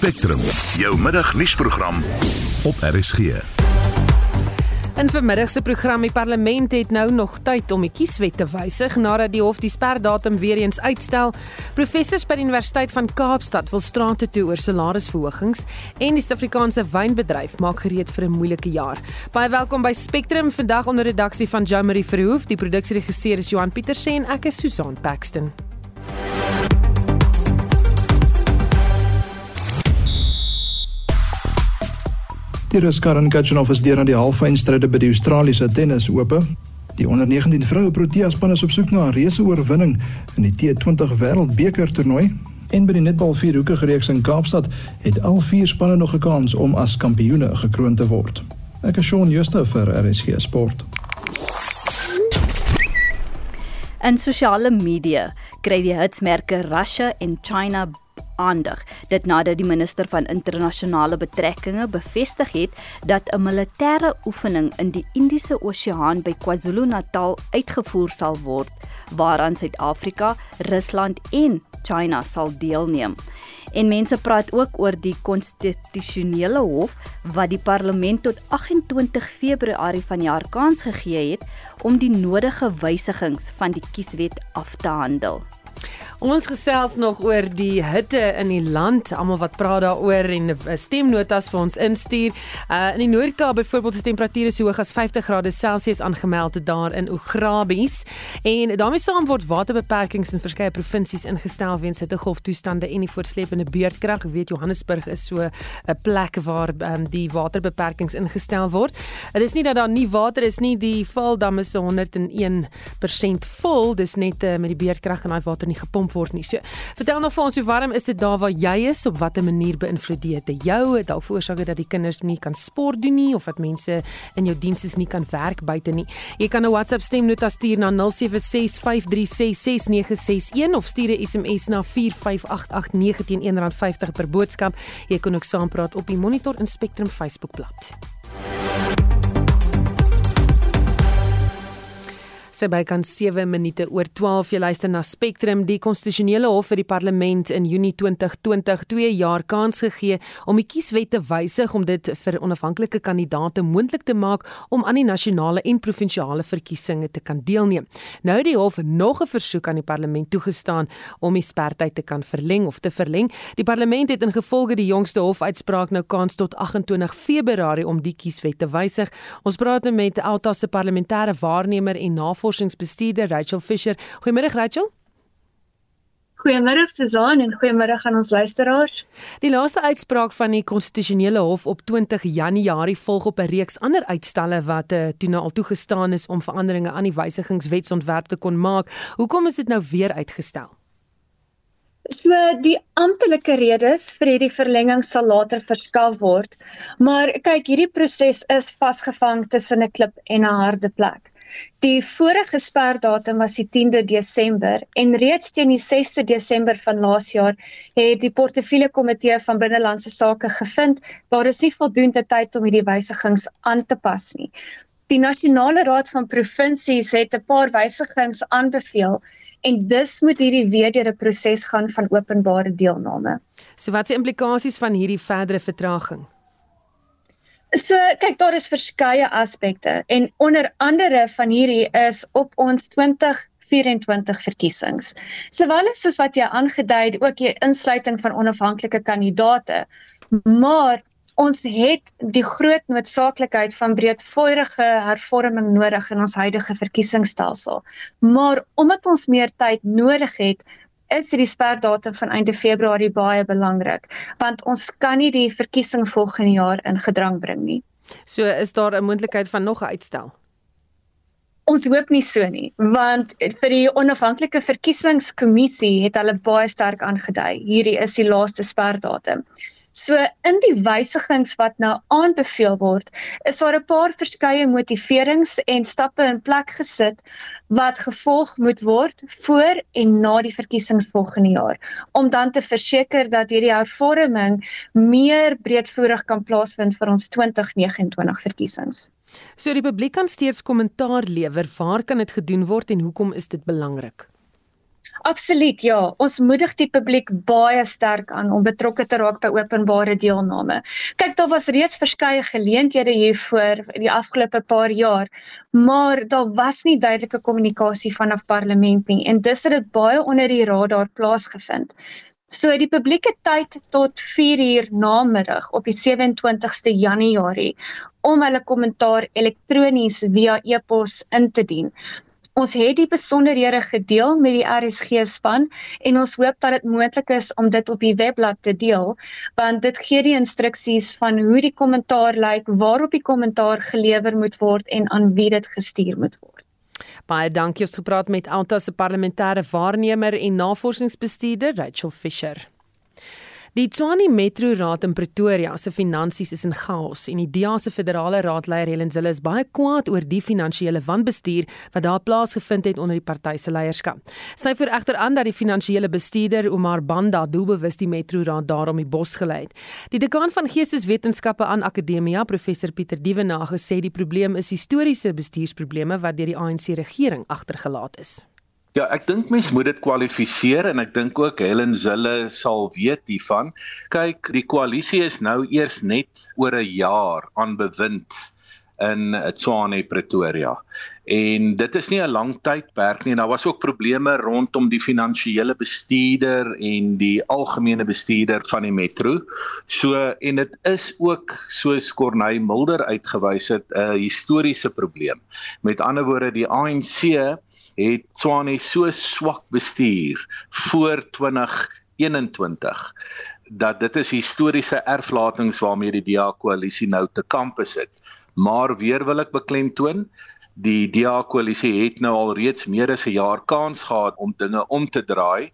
Spectrum, jou middagnuusprogram op RSG. In vermiddag se program die parlement het nou nog tyd om die kieswet te wysig nadat die hof die sperdatum weer eens uitstel. Professors by die Universiteit van Kaapstad wil strate toe oor salarisverhogings en die Suid-Afrikaanse wynbedryf maak gereed vir 'n moeilike jaar. Baie welkom by Spectrum vandag onder redaksie van Jean-Marie Verhoef. Die produksieregisseur is Johan Pieterse en ek is Susan Paxton. Die Rus Karen Khachanov is deur aan die halffinale by die Australiese Tennis Ope. Die onder 19 vroue Protea span is op soek na 'n reuse oorwinning in die T20 Wêreldbeker toernooi. En by die netbal vierhoekige reeks in Kaapstad het al vier spanne nog 'n kans om as kampioene gekroon te word. Ek is Shaun Schuster vir RSG Sport. In sosiale media kry die hitsmerke Russia en China aandag. Dit nadat die minister van internasionale betrekkinge bevestig het dat 'n militêre oefening in die Indiese Oseaan by KwaZulu-Natal uitgevoer sal word waaraan Suid-Afrika, Rusland en China sal deelneem. En mense praat ook oor die konstitusionele hof wat die parlement tot 28 Februarie vanjaar kans gegee het om die nodige wysigings van die kieswet af te handel. Ons gesels nog oor die hitte in die land. Almal wat praat daaroor en stemnotas vir ons instuur. Uh in die Noord-Kaap byvoorbeeld is temperature so hoog as 50 grade Celsius aangemeld daar in Ograbies en daarmee saam word waterbeperkings in verskeie provinsies ingestel weens hittegolftoestande en die voortsleepende beurtkrag. Ek weet Johannesburg is so 'n plek waar um, die waterbeperkings ingestel word. Dit is nie dat daar nie water is nie. Die Valdam is 101% vol. Dis net uh, met die beurtkrag en daai water nie gepomp word nie. So, vertel nog vir ons hoe warm is dit daar waar jy is? Op watter manier beïnvloed dit jou? Dalk veroorsaak dit dat die kinders nie kan sport doen nie of dat mense in jou dienste nie kan werk buite nie. Jy kan 'n WhatsApp stemnota stuur na 0765366961 of stuur 'n SMS na 45889 teen R1.50 per boodskap. Jy kan ook saampraat op die Monitor en Spectrum Facebookblad. Sy bykans 7 minute oor 12 jy luister na Spectrum die konstitusionele hof vir die parlement in Junie 2020 2 jaar kans gegee om die kieswet te wysig om dit vir onafhanklike kandidaate moontlik te maak om aan die nasionale en provinsiale verkiesings te kan deelneem. Nou het die hof nog 'n versoek aan die parlement toegestaan om die sperdatum te kan verleng of te verleng. Die parlement het ingevolge die jongste hofuitspraak nou kans tot 28 Februarie om die kieswet te wysig. Ons praat nou met Alta se parlementêre waarnemer en navorsers navorsingsbestuurder Rachel Fisher. Goeiemôre Rachel. Goeiemôre Susan en goeiemôre aan ons luisteraars. Die laaste uitspraak van die konstitusionele hof op 20 Januarie volg op 'n reeks ander uitstalle wat uh, toe nou al toegestaan is om veranderinge aan die wysigingswetsontwerp te kon maak. Hoekom is dit nou weer uitgestel? So die amptelike redes vir hierdie verlenging sal later verskaf word. Maar kyk, hierdie proses is vasgevang tussen 'n klip en 'n harde plek. Die vorige sperdatum was die 10de Desember en reeds teen die 6de Desember van laas jaar het die portefeulje komitee van binnelandse sake gevind daar is nie voldoende tyd om hierdie wysigings aan te pas nie. Die Nasionale Raad van Provinsies het 'n paar wysigings aanbeveel en dus moet hierdie weer deur 'n proses gaan van openbare deelname. So wat se implikasies van hierdie verdere vertraging? So kyk daar is verskeie aspekte en onder andere van hierdie is op ons 2024 verkiesings. Sowel as wat jy aangedui het ook die insluiting van onafhanklike kandidaate, maar ons het die groot noodsaaklikheid van breedvoerige hervorming nodig in ons huidige verkiesingsstelsel. Maar omdat ons meer tyd nodig het, is die sperdatum van einde Februarie baie belangrik, want ons kan nie die verkiesing volgende jaar in gedrang bring nie. So is daar 'n moontlikheid van nog 'n uitstel. Ons hoop nie so nie, want vir die onafhanklike verkiesingskommissie het hulle baie sterk aangedui. Hierdie is die laaste sperdatum. So in die wysigings wat nou aanbeveel word, is daar 'n paar verskeie motiverings en stappe in plek gesit wat gevolg moet word voor en na die verkiesings volgende jaar om dan te verseker dat hierdie hervorming meer breedvoerig kan plaasvind vir ons 2029 verkiesings. So die publiek kan steeds kommentaar lewer, waar kan dit gedoen word en hoekom is dit belangrik? Absoluut ja, ons moedig die publiek baie sterk aan om betrokke te raak by openbare deelname. Kyk, daar was reeds verskeie geleenthede hiervoor die afgelope paar jaar, maar daar was nie duidelike kommunikasie vanaf parlement nie en dis het dit baie onder die radar plaasgevind. So die publieke tyd tot 4 uur namiddag op die 27ste Januarie om hulle kommentaar elektronies via e-pos in te dien. Ons het die besonderhede gedeel met die RSG span en ons hoop dat dit moontlik is om dit op die webblad te deel want dit gee die instruksies van hoe die kommentaar lyk, waarop die kommentaar gelewer moet word en aan wie dit gestuur moet word. Baie dankie ons gepraat met Alta se parlementêre waarnemer en navorsingsbestuurder Rachel Fisher. Die Tshwane Metro Raad in Pretoria se finansies is in chaos en die DEA se federale raadleier Helen Zille is baie kwaad oor die finansiële wanbestuur wat daar plaasgevind het onder die party se leierskap. Sy voer egter aan dat die finansiële bestuurder Omar Banda doelbewus die Metro Raad daarom die bos gelei het. Die dekaan van Geesteswetenskappe aan Akademia, professor Pieter Dievenage, sê die probleem is historiese bestuursprobleme wat deur die ANC regering agtergelaat is. Ja, ek dink mens moet dit kwalifiseer en ek dink ook Helen Zille sal weet hiervan. Kyk, die koalisie is nou eers net oor 'n jaar aan bewind in Tshwane Pretoria. En dit is nie 'n lang tydperk nie. Daar was ook probleme rondom die finansiële bestuurder en die algemene bestuurder van die metro. So en dit is ook soos Corneil Mulder uitgewys het 'n historiese probleem. Met ander woorde, die ANC het Tswane so swak bestuur voor 2021 dat dit is historiese erflatings waarmee die DA koalisie nou te kamp sit. Maar weer wil ek beklemtoon, die DA koalisie het nou al reeds meer as 'n jaar kans gehad om dinge om te draai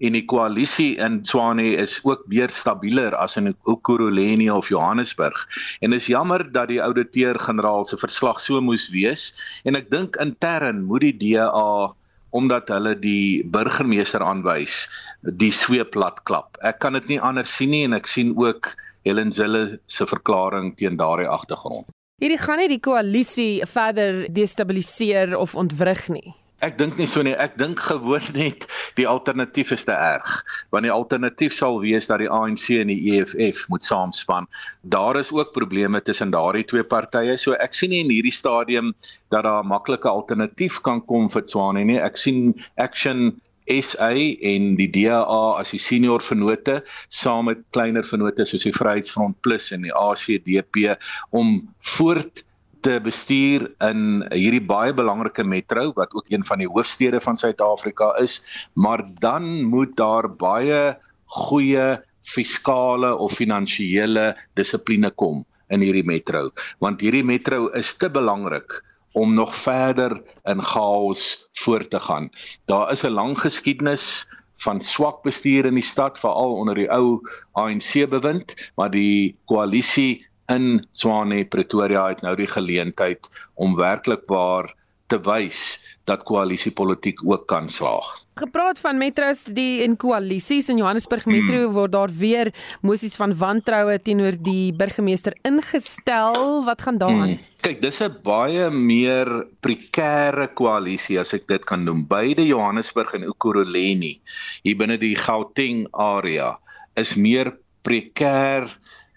en die koalisie in Tshwane is ook meer stabieler as in Ekurhuleni of Johannesburg. En is jammer dat die ouditeur-generaal se verslag so moes wees en ek dink intern moet die DA omdat hulle die burgemeester aanwys die sweep plat klap. Ek kan dit nie anders sien nie en ek sien ook Helen Zille se verklaring teen daardie agtergrond. Hierdie gaan nie die koalisie verder destabiliseer of ontwrig nie. Ek dink nie so nie. Ek dink gewoon net die alternatief is te erg. Want die alternatief sal wees dat die ANC en die EFF moet saamspan. Daar is ook probleme tussen daardie twee partye. So ek sien nie in hierdie stadium dat daar 'n maklike alternatief kan kom vir Tswane nie. Ek sien Action SA en die DA as die senior vennote saam met kleiner vennote soos die Vryheidsfront Plus en die ACDP om voort te bestuur in hierdie baie belangrike metro wat ook een van die hoofstede van Suid-Afrika is, maar dan moet daar baie goeie fiskale of finansiële dissipline kom in hierdie metro, want hierdie metro is te belangrik om nog verder in chaos voort te gaan. Daar is 'n lang geskiedenis van swak bestuur in die stad veral onder die ou ANC bewind, maar die koalisie in Swane Pretoria het nou die geleentheid om werklik waar te wys dat koalisiepolitiek ook kan slaag. Gepraat van metros die in koalisies in Johannesburg Metro hmm. word daar weer mosies van wantroue teenoor die burgemeester ingestel. Wat gaan daaraan? Hmm. Kyk, dis 'n baie meer prekêre koalisie as ek dit kan noem. Beide Johannesburg en Ekurhuleni hier binne die Gauteng area is meer prekêr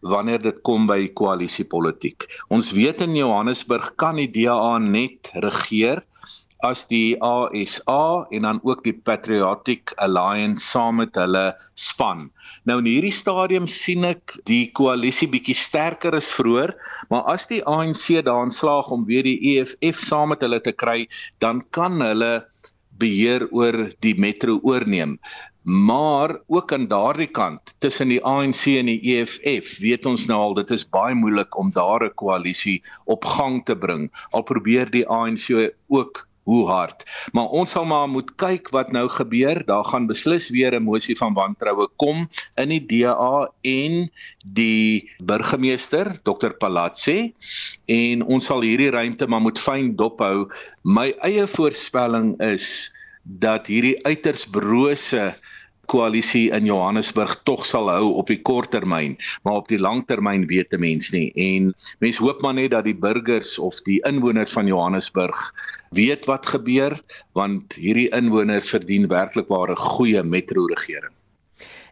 wanneer dit kom by koalisiepolitiek. Ons weet in Johannesburg kan die DA net regeer as die ASA en dan ook die Patriotic Alliance saam met hulle span. Nou in hierdie stadium sien ek die koalisie bietjie sterker as vroeër, maar as die ANC daarin slaag om weer die EFF saam met hulle te kry, dan kan hulle beheer oor die metro oorneem. Maar ook aan daardie kant tussen die ANC en die EFF weet ons nou al dit is baie moeilik om daar 'n koalisie op gang te bring. Al probeer die ANC ook hoe hard. Maar ons sal maar moet kyk wat nou gebeur. Daar gaan beslis weer 'n mosie van wantroue kom in die DA en die burgemeester Dr Palazzi en ons sal hierdie ruimte maar moet fyn dophou. My eie voorspelling is dat hierdie uiters brose koalisie in Johannesburg tog sal hou op die kort termyn, maar op die lang termyn weet 'n mens nie. En mens hoop maar net dat die burgers of die inwoners van Johannesburg weet wat gebeur want hierdie inwoners verdien werklik 'n goeie metro regering.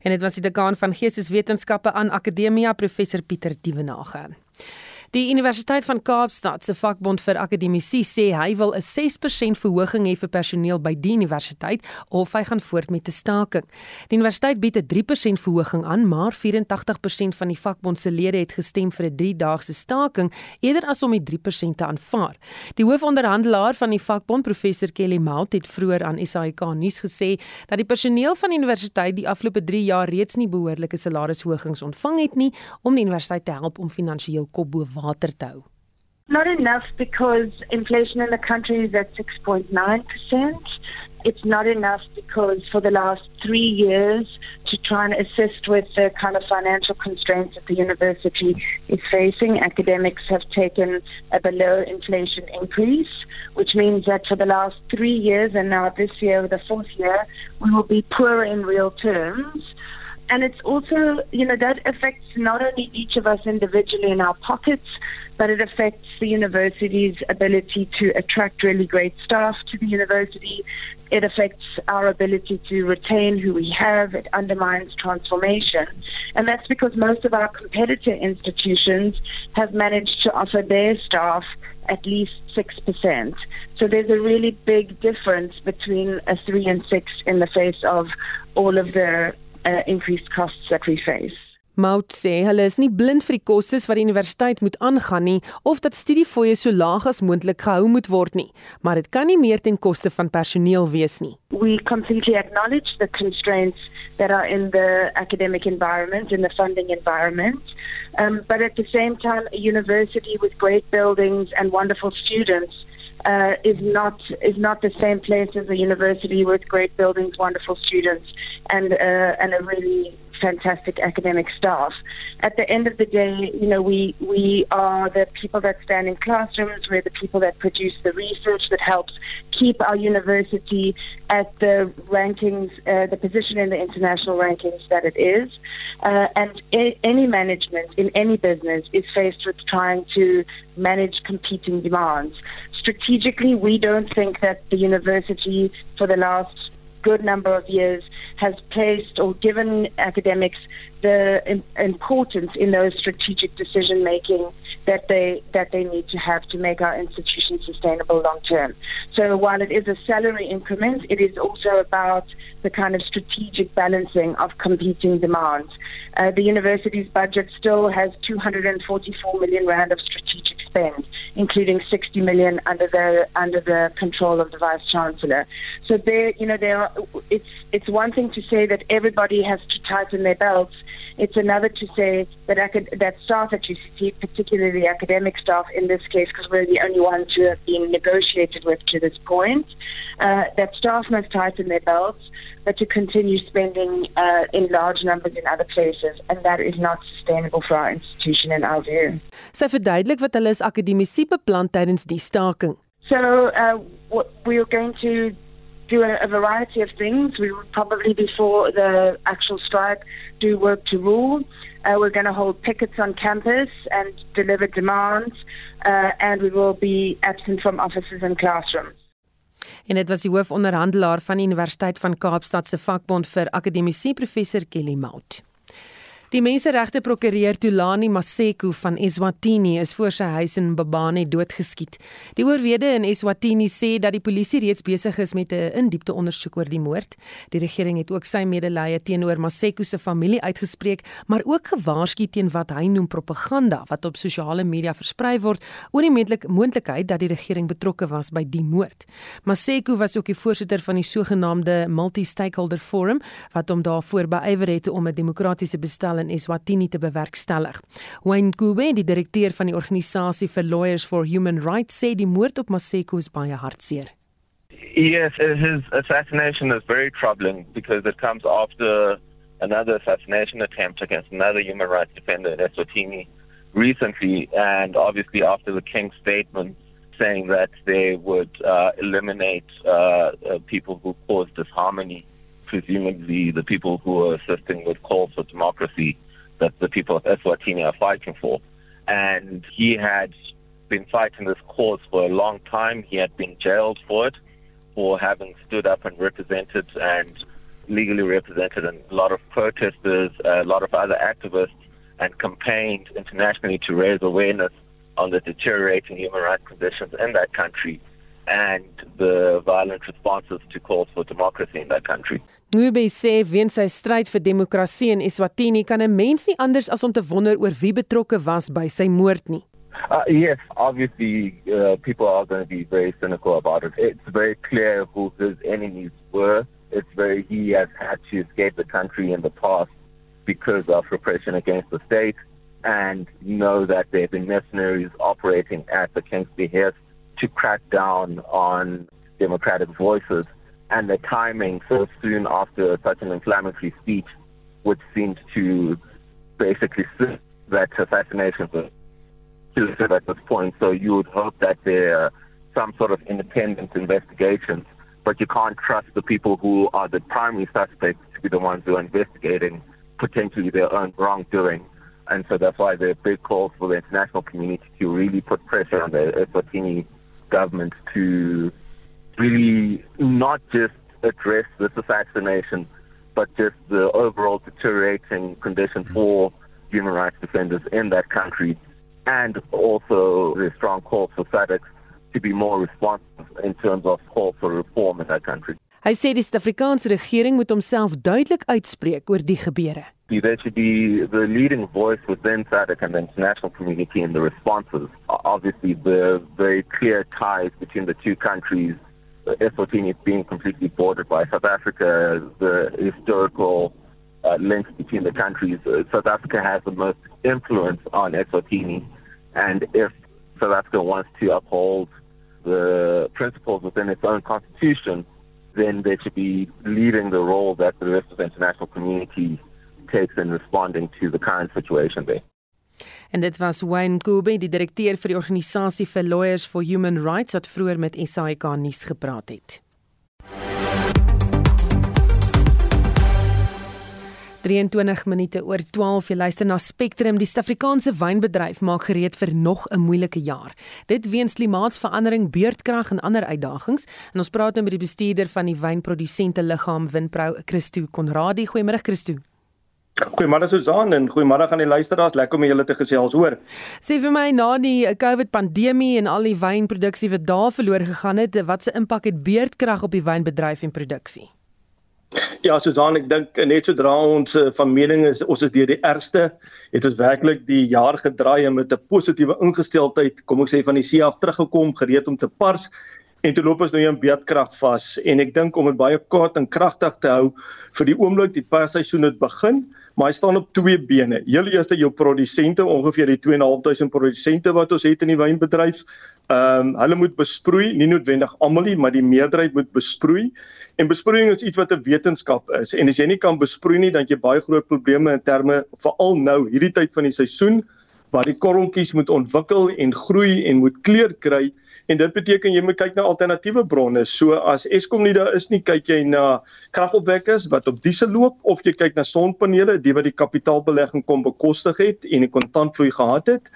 En dit was die dekaan van Geesteswetenskappe aan Akademia professor Pieter Dievenage. Die Universiteit van Kaapstad se vakbond vir akademici sê hy wil 'n 6% verhoging hê vir personeel by die universiteit of hy gaan voort met 'n staking. Die universiteit bied 'n 3% verhoging aan, maar 84% van die vakbond se lede het gestem vir 'n 3-daagse staking eerder as om die 3% te aanvaar. Die hoofonderhandelaar van die vakbond, professor Kelly Mout, het vroeër aan SAK nuus gesê dat die personeel van die universiteit die afgelope 3 jaar reeds nie behoorlike salarishogings ontvang het nie om die universiteit te help om finansiëel kop bo water te hou? Not enough because inflation in the country is at 6.9%. It's not enough because for the last three years, to try and assist with the kind of financial constraints that the university is facing, academics have taken a below inflation increase, which means that for the last three years and now this year, the fourth year, we will be poorer in real terms and it's also, you know, that affects not only each of us individually in our pockets, but it affects the university's ability to attract really great staff to the university. It affects our ability to retain who we have. It undermines transformation. And that's because most of our competitor institutions have managed to offer their staff at least 6%. So there's a really big difference between a 3 and 6 in the face of all of the uh, increased costs that we face. Mout sê hulle is nie blind vir die kostes wat die universiteit moet aangaan nie of dat studiefooie so laag as moontlik gehou moet word nie, maar dit kan nie meer ten koste van personeel wees nie. We completely acknowledge the constraints that are in the academic environment in the funding environment. Um, but at the same time a university with great buildings and wonderful students uh, is not is not the same place as a university with great buildings, wonderful students, and uh, and a really fantastic academic staff. At the end of the day, you know, we we are the people that stand in classrooms. We're the people that produce the research that helps keep our university at the rankings, uh, the position in the international rankings that it is. Uh, and a- any management in any business is faced with trying to manage competing demands strategically, we don't think that the university for the last good number of years has placed or given academics the importance in those strategic decision making that they that they need to have to make our institution sustainable long term. So while it is a salary increment, it is also about the kind of strategic balancing of competing demands. Uh, the university's budget still has 244 million rand of strategic spend, including 60 million under the under the control of the vice chancellor. So there, you know, there are, it's it's one thing to say that everybody has to tighten their belts. It's another to say that acad- that staff at UCT, particularly academic staff in this case, because we're the only ones who have been negotiated with to this point, uh, that staff must tighten their belts but to continue spending uh, in large numbers in other places and that is not sustainable for our institution in our view. Sy verduidelik wat hulle as akademici beplan tydens die staking. So uh, we are going to do a, a variety of things. We will probably before the actual strike do work to rule. Uh, we're going to hold pickets on campus and deliver demands uh, and we will be absent from offices and classrooms. en dit was die hoofonderhandelaar van die Universiteit van Kaapstad se vakbond vir akademici professor Kelly Mout. Die menseregte prokureur Tulani Maseko van Eswatini is voor sy huis in Mbabane doodgeskiet. Die oorlede in Eswatini sê dat die polisie reeds besig is met 'n in-diepte ondersoek oor die moord. Die regering het ook sy medelee teenoor Maseko se familie uitgespreek, maar ook gewaarsku teen wat hy noem propaganda wat op sosiale media versprei word oor die moontlik moontlikheid dat die regering betrokke was by die moord. Maseko was ook die voorsitter van die sogenaamde Multi-Stakeholder Forum wat hom daarvoor beywer het om 'n demokratiese bestel in Eswatini te bewerkstellig. Wayne Kube, die direkteur van die organisasie vir Lawyers for Human Rights, sê die moord op Maseko is baie hartseer. Yes, his assassination is very troubling because it comes after another assassination attempt against another human rights defender, Eswatini, recently, and obviously after the King's statement saying that they would uh, eliminate uh, uh, people who cause disharmony presumably the people who are assisting with calls for democracy that the people of Eswatini are fighting for. And he had been fighting this cause for a long time. He had been jailed for it, for having stood up and represented and legally represented a lot of protesters, a lot of other activists, and campaigned internationally to raise awareness on the deteriorating human rights conditions in that country and the violent responses to calls for democracy in that country. Ngube sê weens sy stryd vir demokrasie in Eswatini kan 'n mens nie anders as om te wonder oor wie betrokke was by sy moord nie. Uh, yes, obviously uh, people are going to be very cynical about it. It's very clear who his enemies were. It's very he has had to escape the country in the past because of repression against the state and know that there have been mercenaries operating at the king's behest to crack down on democratic voices and the timing so soon after such an inflammatory speech which seemed to basically sit that assassination was at this point. So you would hope that there are some sort of independent investigations, but you can't trust the people who are the primary suspects to be the ones who are investigating potentially their own wrongdoing. And so that's why there are big calls for the international community to really put pressure on the Eswatini government to really not just address this assassination, but just the overall deteriorating condition for human rights defenders in that country, and also the strong calls for SADC to be more responsive in terms of calls for reform in that country. Hy sê die Suid-Afrikaanse regering moet homself duidelik uitspreek oor die gebeure. There should be the leading voice within SADC and the international community in the responses. Obviously, the very clear ties between the two countries, Eswatini is being completely bordered by South Africa, the historical uh, links between the countries. Uh, South Africa has the most influence on Eswatini, and if South Africa wants to uphold the principles within its own constitution, then they should be leading the role that the rest of the international community takes in responding to the current situation there. En dit was Wayne Kube, die direkteur vir die organisasie vir Lawyers for Human Rights wat vroeër met SAK nuus gepraat het. 23 minute oor 12 jy luister na Spectrum die Suid-Afrikaanse wynbedryf maak gereed vir nog 'n moeilike jaar. Dit weens klimaatsverandering, beurtkrag en ander uitdagings. En ons praat nou met die bestuurder van die wynprodusente liggaam Winpro, Christo Konradi. Goeiemôre Christo. Goeiemôre Susan en goeiemôre aan die luisteraars. Lekker om julle te gesels hoor. Sê vir my na die COVID pandemie en al die wynproduksie wat daar verlore gegaan het, wat se impak het beurtkrag op die wynbedryf en produksie? Ja, Susan, ek dink net sodra ons uh, van mening is ons is deur die ergste, het ons werklik die jaar gedraai en met 'n positiewe ingesteldheid, kom ek sê van die see af teruggekom, gereed om te pars. En toe loop ons nou in beedkrag vas en ek dink om dit baie kort en kragtig te hou vir die oomblik die persseisoen het begin, maar hy staan op twee bene. Heel eerste jou produsente, ongeveer die 2.500 produsente wat ons het in die wynbedryf. Ehm um, hulle moet besproei, nie noodwendig almal nie, maar die meerderheid moet besproei. En besproeiing is iets wat 'n wetenskap is. En as jy nie kan besproei nie, dan jy baie groot probleme in terme veral nou hierdie tyd van die seisoen waar die korreltjies moet ontwikkel en groei en moet kleur kry en dit beteken jy moet kyk na alternatiewe bronne. So as Eskom nie daar is nie, kyk jy na kragopwekkers wat op diesel loop of jy kyk na sonpanele, die wat die kapitaalbelegging kom bekostig het en die kontantvloei gehad het.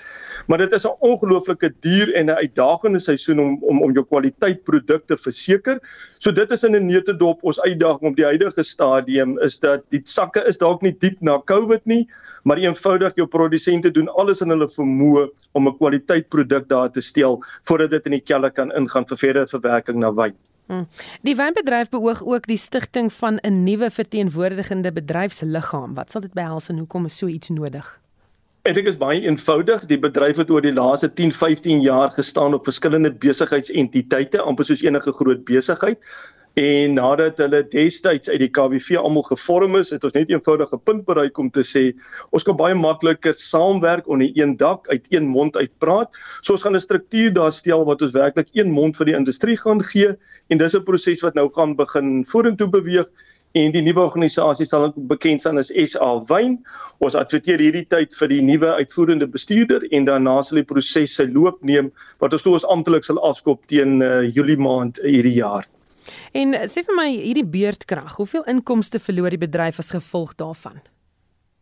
Maar dit is 'n ongelooflike duur en 'n uitdagende seisoen om om om jou kwaliteit produkte verseker. So dit is in 'n neutedop ons uitdaging op die huidige stadium is dat die sakke is dalk nie diep na COVID nie, maar eenvoudig jou produsente doen alles in hulle vermoë om 'n kwaliteit produk daar te stel voordat dit in die kelder kan ingaan vir verdere verwerking na wyn. Hmm. Die wynbedryf beoog ook die stigting van 'n nuwe verteenwoordigende bedryfsliggaam. Wat sal dit behels en hoekom is so iets nodig? En dit is baie eenvoudig. Die bedryf het oor die laaste 10-15 jaar gestaan op verskillende besigheidsentiteite, amper soos enige groot besigheid. En nadat hulle destyds uit die KWV almal gevorm is, het ons net eenvoudig 'n punt bereik om te sê ons kan baie makliker saamwerk onder een dak uit een mond uitpraat. So ons gaan 'n struktuur daar stel wat ons werklik een mond vir die industrie gaan gee en dis 'n proses wat nou gaan begin vorentoe beweeg en die nuwe organisasie sal bekend staan as SA Wyn. Ons adverteer hierdie tyd vir die nuwe uitvoerende bestuurder en daarna sal die proses sy loop neem wat ons toe ons amptelik sal afskop teen uh, Julie maand hierdie jaar. En sê vir my hierdie beurtkrag, hoeveel inkomste verloor die bedryf as gevolg daarvan?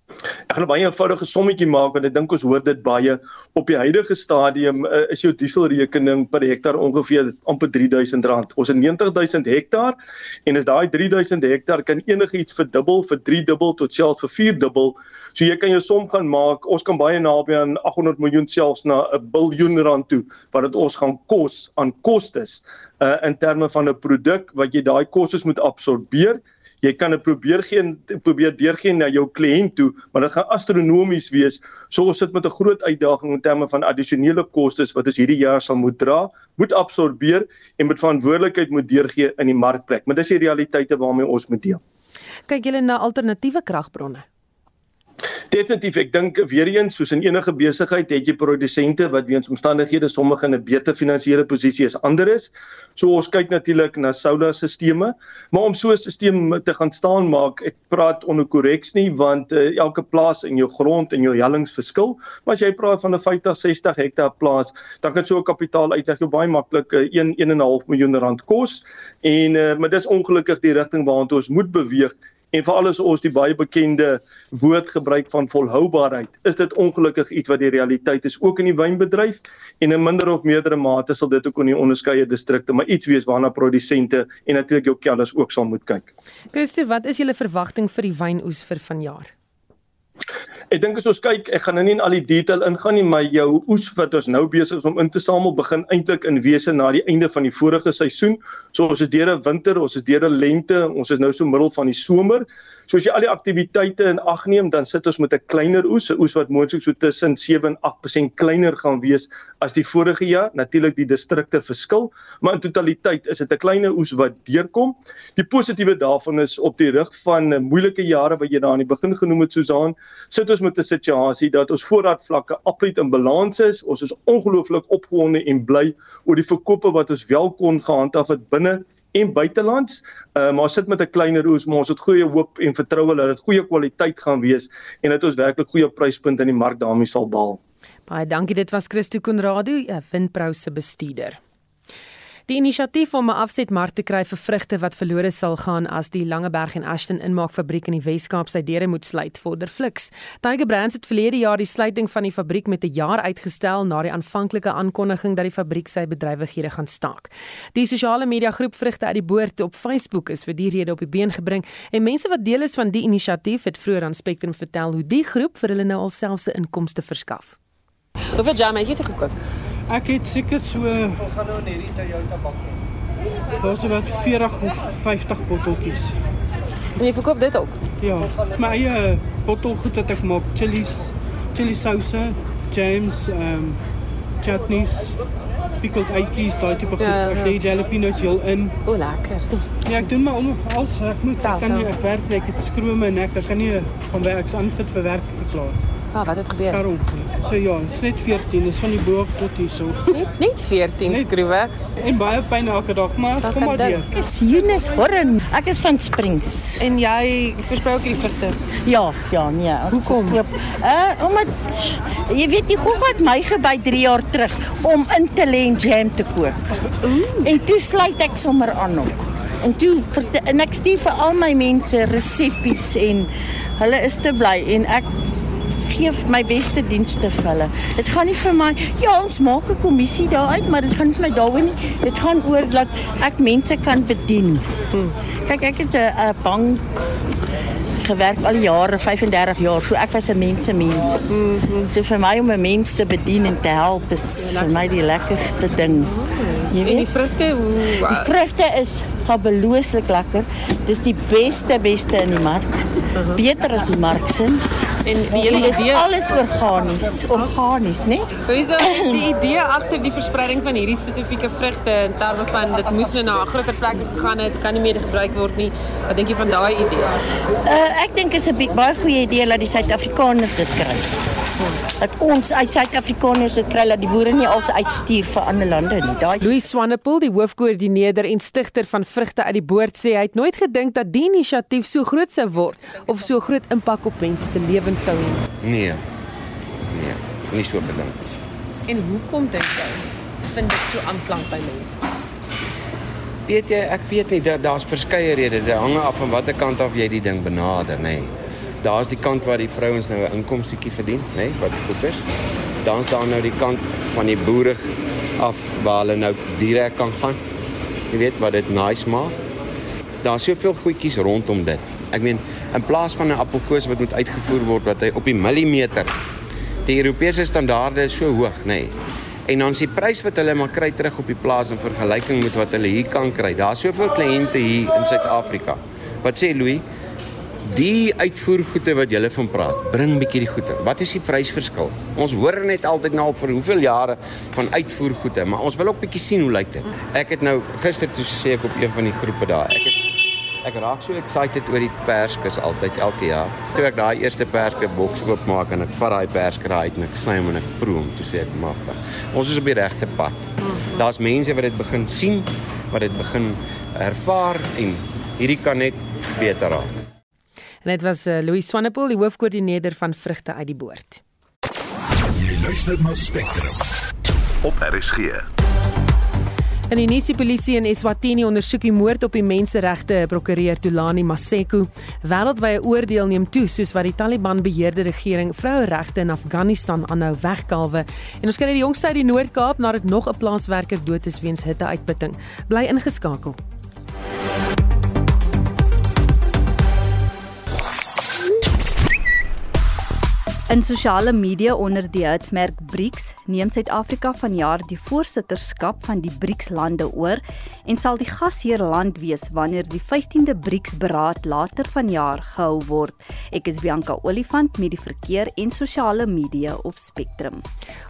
Ek gaan 'n baie eenvoudige sommetjie maak want ek dink ons hoor dit baie op die huidige stadium uh, is jou dieselrekening per hektaar ongeveer amper R3000. Ons het 90000 hektaar en as daai 3000 hektaar kan enigiets verdubbel, vir 3 dubbel tot selfs vir 4 dubbel. So jy kan jou som gaan maak. Ons kan baie naby aan 800 miljoen selfs na 'n biljoen rand toe wat dit ons gaan kos aan kostes uh, in terme van 'n produk wat jy daai kostes moet absorbeer jy kan dit probeer gee probeer deurgee na jou kliënt toe, maar dit gaan astronomies wees. So ons sit met 'n groot uitdaging in terme van addisionele kostes wat ons hierdie jaar sal moet dra, moet absorbeer en met verantwoordelikheid moet deurgee in die markplek. Maar dis die realiteite waarmee ons moet deel. Kyk julle na alternatiewe kragbronne? Definitief, ek dink weer eens soos in enige besigheid het jy produsente wat weens omstandighede sommige in 'n beter finansiële posisie as ander is. So ons kyk natuurlik na solar-sisteme, maar om so 'n stelsel te gaan staan maak, ek praat onder korreks nie want uh, elke plaas in jou grond en jou hellings verskil, maar as jy praat van 'n 50, 60 hektaar plaas, dan kan so 'n kapitaal uitleg jou baie maklik 'n uh, 1 1.5 miljoen rand kos en uh, maar dis ongelukkig die rigting waartoe ons moet beweeg en veral as ons die baie bekende woord gebruik van volhoubaarheid, is dit ongelukkig iets wat die realiteit is ook in die wynbedryf en in minder of meerdere mate sal dit ook in die onderskeie distrikte, maar iets wees waarna produsente en natuurlik jou kellers ook sal moet kyk. Christo, wat is julle verwagting vir die wynoes vir vanjaar? Ek dink as ons kyk, ek gaan nou nie in al die detail ingaan nie, maar jou oes wat ons nou besig is om in te samel begin eintlik in wese na die einde van die vorige seisoen. So ons is deur 'n winter, ons is deur 'n lente, ons is nou so middel van die somer. So as jy al die aktiwiteite in ag neem, dan sit ons met 'n kleiner oes, 'n oes wat moontlik so tussen 7 en 8% kleiner gaan wees as die vorige jaar. Natuurlik die distrikte verskil, maar in totaliteit is dit 'n kleiner oes wat deurkom. Die positiewe daarvan is op die rug van moeilike jare wat jy daar aan die begin genoem het Susan, sit ons met 'n situasie dat ons voorraadvlakke absoluut in balans is. Ons is ongelooflik opgewonde en bly oor die verkope wat ons wel kon gehandhaaf het binne en buitelands. Uh, maar sit met 'n kleiner oes, maar ons het goeie hoop en vertroue dat dit goeie kwaliteit gaan wees en dat ons werklik goeie pryspunte in die mark daarmee sal behaal. Baie dankie, dit was Christo Konrado, 'n Windprou se bestuurder. Die inisiatief om 'n afsetmark te kry vir vrugte wat verlore sal gaan as die Langeberg en Ashton inmaakfabriek in die Wes-Kaap sy deure moet sluit, vorder Flix. Tiger Brands het verlede jaar die sluiting van die fabriek met 'n jaar uitgestel na die aanvanklike aankondiging dat die fabriek sy bedrywighede gaan staak. Die sosiale media groep Vrugte uit die Boord op Facebook is vir die rede op die been gebring en mense wat deel is van die inisiatief het vroeër aan Spectrum vertel hoe die groep vir hulle nou alself se inkomste verskaf. Hoeveel jam het jy gekook? Ek het seker so Ons gaan nou in hierdie Toyota bak. Daar's wat 40 of 50 botteltjies. En jy verkoop dit ook? Ja. My eie bottelgoed wat ek maak, chilies, chili souse, jams, ehm um, chutneys, pickled eitjies, daai tipe goed. Ja, ja. Ek lê jalapenos heel in. O, lekker. Ja, ek doen maar alles. Ek moet Self, ek kan nie ek werk net ek het skrome en ek, ek kan nie van werk aanfit vir werk verklaar. Pa, wat het gebeur? So ja, dit's net 14, dis van die bo af tot hierso. Net net 14 skroewe. En baie pyn elke dag, maar as kom maar deur. Ek is Eunice Horren. Ek is van Springs. En jy versprei ook die vrugte? Ja, ja, nee. Hoekom? Uh omdat jy weet die gogga het my gebly 3 jaar terug om in te lê en jam te kook. Mm. En toe sluit ek sommer aan ook. En toe en ek stuur vir al my mense resepies en hulle is te bly en ek gee my beste dienste vir hulle. Dit gaan nie vir my ja, ons maak 'n kommissie daaruit, maar dit gaan nie vir my daaroor nie. Dit gaan oor dat ek mense kan bedien. Hmm. Kyk, ek het 'n bank gewerk al jare, 35 jaar. So ek was 'n mensemens. Mm -hmm. So vir my om 'n mens te bedien en te help is vir my die lekkerste ding. Jy weet, en die vrugte, hoe Die vrugte is fabulooslik lekker. Dis die beste beste in die mark. Uh -huh. Beter as die mark se. En die hele idee is alles organies, organies, né? Nee? Dis die idee agter die verspreiding van hierdie spesifieke vrugte in terme van dit moes nou na 'n groter plek gegaan het, kan nie meer gebruik word nie. Wat dink jy van daai idee? Uh ek dink is 'n baie goeie idee dat die Suid-Afrikaners dit kry. Dat ons uit Suid-Afrikaners dit kry dat die boere nie als uitstuur vir ander lande nie. Daai Louis Swanepoel, die hoofkoördineerder en stigter van Vrugte uit die Boord sê hy het nooit gedink dat die inisiatief so groot sou word of so groot impak op mense se lewens sou hê. Nee. Nee, nie so gedink. En hoekom dink jy vind dit so aanklank by mense? Weet jy, ek weet nie dat daar's verskeie redes. Dit hang af van watter kant af jy die ding benader, nê. Nee. Daar's die kant waar die vrouens nou 'n inkomstetjie verdien, nê, nee, wat goed is. Dan's daar nou die kant van die boere af waar hulle nou direk kan gaan. Jy weet wat dit nice maak. Daar's soveel goedjies rondom dit. Ek meen, in plaas van 'n appelkoos wat moet uitgevoer word wat hy op die millimeter. Die Europese standaarde is so hoog, nê. Nee. En dan is die prys wat hulle maar kry terug op die plaas in vergelyking met wat hulle hier kan kry. Daar's soveel kliënte hier in Suid-Afrika. Wat sê Louis? Die uitvoergoede wat jy van praat, bring bietjie die goede. Wat is die prysverskil? Ons hoor net altyd nou vir hoeveel jare van uitvoergoede, maar ons wil ook bietjie sien hoe lyk dit. Ek het nou gister toe sê ek op een van die groepe daar. Ek het Ek raak so excited oor die perskus altyd elke jaar. Toe ek daai eerste perske boks oopmaak en ek vat daai perske uit en ek sny hom en ek proe hom, toe sê ek magtig. Ons is op die regte pad. Daar's mense wat dit begin sien, wat dit begin ervaar en hierdie kan net beter raak. En dit was uh, Louis Swanepoel, die hoofkoördineerder van Vrugte uit die Boord. Jy luister na Spectrum op RSG. In die Nisi polisie in Eswatini ondersoek die moord op die menseregte prokureur Tulani Maseko. Wêreldwye oordeel neem toe soos wat die Taliban beheerde regering vroueregte in Afghanistan aanhou wegkalwe. En ons kry die jongste uit die Noord-Kaap nadat nog 'n plaaswerker dood is weens hitteuitputting. Bly ingeskakel. In sosiale media onder die hitsmerk BRICS neem Suid-Afrika vanjaar die voorsitterskap van die BRICS-lande oor en sal die gasheerland wees wanneer die 15de BRICS-beraad later vanjaar gehou word. Ek is Bianca Olifant met die verkeer en sosiale media op Spectrum.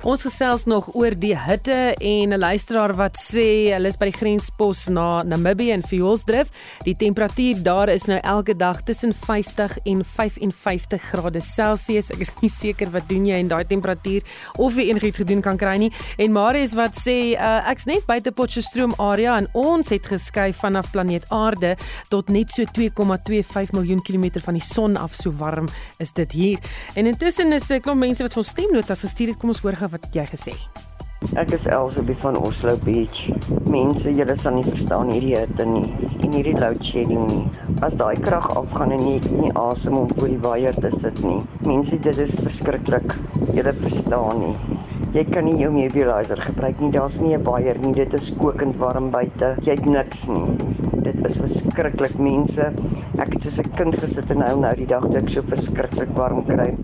Ons gesels nog oor die hitte en 'n luisteraar wat sê hulle is by die grenspos na Namibië en Fuelsdrift. Die temperatuur daar is nou elke dag tussen 50 en 55 grade Celsius. Ek is seker wat doen jy in daai temperatuur of jy enigiets gedoen kan kry nie. En Marius wat sê uh, ek's net buite Potchefstroom area en ons het geskuif vanaf planeet Aarde tot net so 2,25 miljoen kilometer van die son af. So warm is dit hier. En intussen is 'n klomp mense wat vir stemnotas gestuur het. Kom ons hoor gou wat jy gesê het. Ek is Elsabie van Oslo Beach. Mense, julle sal nie verstaan hierdie hitte nie en hierdie load shedding nie. As daai krag afgaan en jy nie asem om voor die waier te sit nie. Mense, dit is verskriklik. Julle verstaan nie. Jy kan nie jou nebulizer gebruik nie. Daar's nie 'n waier nie. Dit is kokend warm buite. Jy het niks nie. Dit is verskriklik, mense. Ek het soos 'n kind gesit en nou nou die dag toe ek so verskriklik warm kry.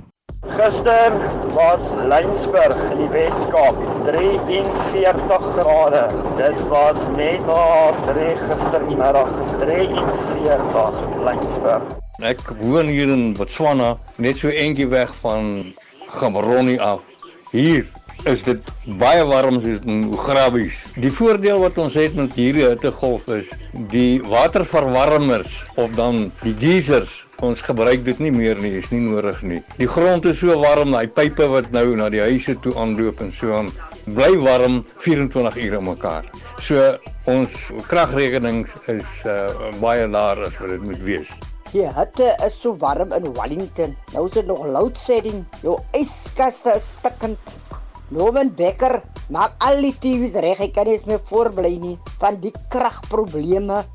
Gister was Lynsburg in die Wes-Kaap 43 grade. Dit was net daar drie gistermiddag 43 Lynsburg. Ek woon hier in Botswana, net so eentjie weg van Gaborone af. Hier is dit baie warm soos in Ugrabies. Die voordeel wat ons het met hierdie hittegolf is die waterverwarmers of dan die geysers. Ons gebruik dit nie meer nie, is nie nodig nie. Die grond is so warm, daai pype wat nou na die huise toe aanloop en so aan bly warm 24 ure mekaar. So ons kragrekening is uh, baie laer as wat dit moet wees. Die hitte is so warm in Wellington. Nou is dit nog load shedding. Jou yskaste is stikkend. Norman Becker maak al die TV's reg. Ek kan nie eens meer voorbly nie van die kragprobleme.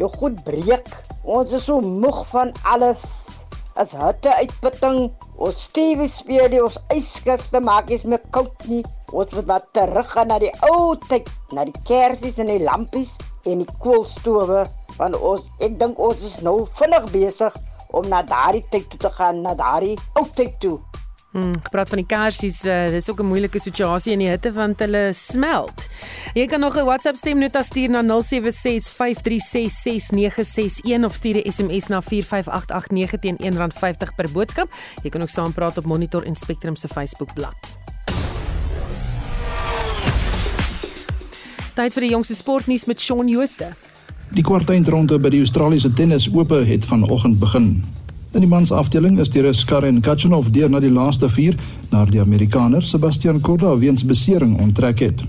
Jou goed breek. Ons is so moeg van alles. As hitte uitputting, ons TV speel die ons yskaste maak is meer koud nie. Ons moet wat terug gaan na die ou tyd, na die kersies en die lampies en die koolstowe. Want ons ek dink ons is nou vinnig besig om na daardie tyd toe te gaan, na daardie ou tyd toe. Hmm, praat van die kersies, uh, dis ook 'n moeilike situasie in die hitte want hulle smelt. Jy kan nog 'n WhatsApp stemnota stuur na 0765366961 of stuur 'n SMS na 45889 teen R1.50 per boodskap. Jy kan ook saampraat op Monitor en Spectrum se Facebookblad. Tyd vir die jongste sportnuus met Shaun Jooste. Die kwartfinale by die Australiese Tennis Ope het vanoggend begin. In die mansafdeling is Dere Skaren Kachanov deur na die laaste 4 na die Amerikaner Sebastian Korda weens besering onttrek het.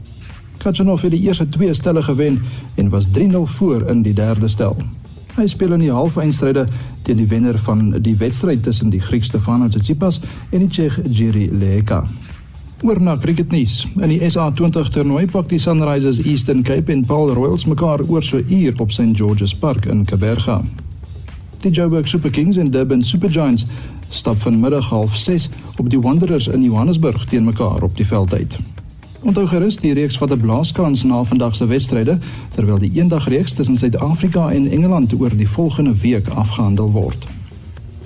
Kachanov het die eerste twee stelle gewen en was 3-0 voor in die derde stel. Hy speel in die halfeindstryde teen die wenner van die wedstryd tussen die Griek Stefanos Tsitsipas en die Tsjeeg Jiří Lehecka. Oor na cricketnuus. In die SA20 toernooi pak die Sunrisers Eastern Cape en Paul Royals mekaar oor so uur op St George's Park in Kaberga. Die Joburg Super Kings en Durban Super Giants stap vanmiddag 06:30 op die Wanderers in Johannesburg teen mekaar op die veld uit. Onthou gerus die reeks wat 'n blaaskans na vandag se wedstryde terwyl die eendagreeks tussen Suid-Afrika en Engeland oor die volgende week afgehandel word.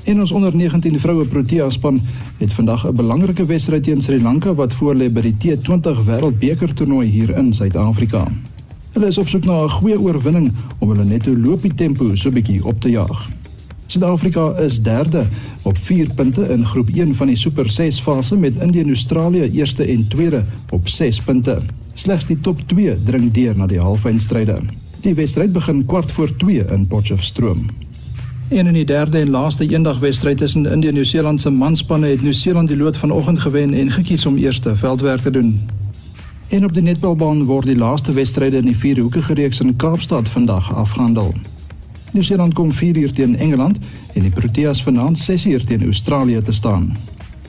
En ons onder 19 vroue Protea span het vandag 'n belangrike wedstryd teen Sri Lanka wat voorlê by die T20 Wêreldbeker toernooi hier in Suid-Afrika. Hulle is op soek na 'n goeie oorwinning om hulle netto loopie tempo so bietjie op te jaag. Suid-Afrika is derde op 4 punte in groep 1 van die Super 6 fase met Indië en Australië eerste en tweede op 6 punte. Slegs die top 2 dring deur na die halfeindstryde. Die wedstryd begin kwart voor 2 in Potchefstroom. En in die derde en laaste eendagwedstryd tussen Indië en Nieu-Seeland se manspanne het Nieu-Seeland die lood vanoggend gewen en gekies om eerste veldwerk te doen. En op die netbalbaan word die laaste wedstryde in die vierhoekige reeks in Kaapstad vandag afgehandel. Nieu-Seeland kom 4uur teen Engeland en die Proteas vanaand 6uur teen Australië te staan.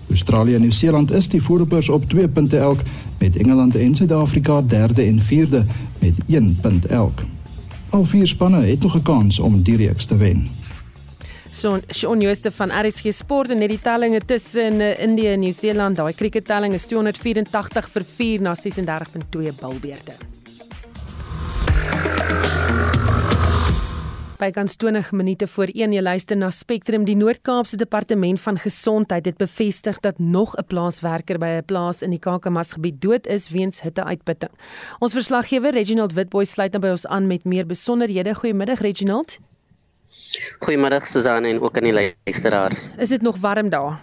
Australië en Nieu-Seeland is die voorlopers op 2 punte elk met Engeland en Suid-Afrika derde en vierde met 1 punt elk. Al vier spanne het nog 'n kans om die reeks te wen. So Shaun Jooste van RSG Sport en net die tellinge tussen uh, Indië en Nieu-Seeland. Daai krikettelling is 284 vir 4 na 36.2 bilbeerte. Bykans 20 minute voor 1 jy luister na Spectrum die Noord-Kaapse Departement van Gesondheid het bevestig dat nog 'n plaaswerker by 'n plaas in die Kakamas gebied dood is weens hitteuitputting. Ons verslaggewer Reginald Witboy sluit nou by ons aan met meer besonderhede. Goeiemiddag Reginald. Goeiemôre Susan en ook aan die luisteraars. Is dit nog warm daar?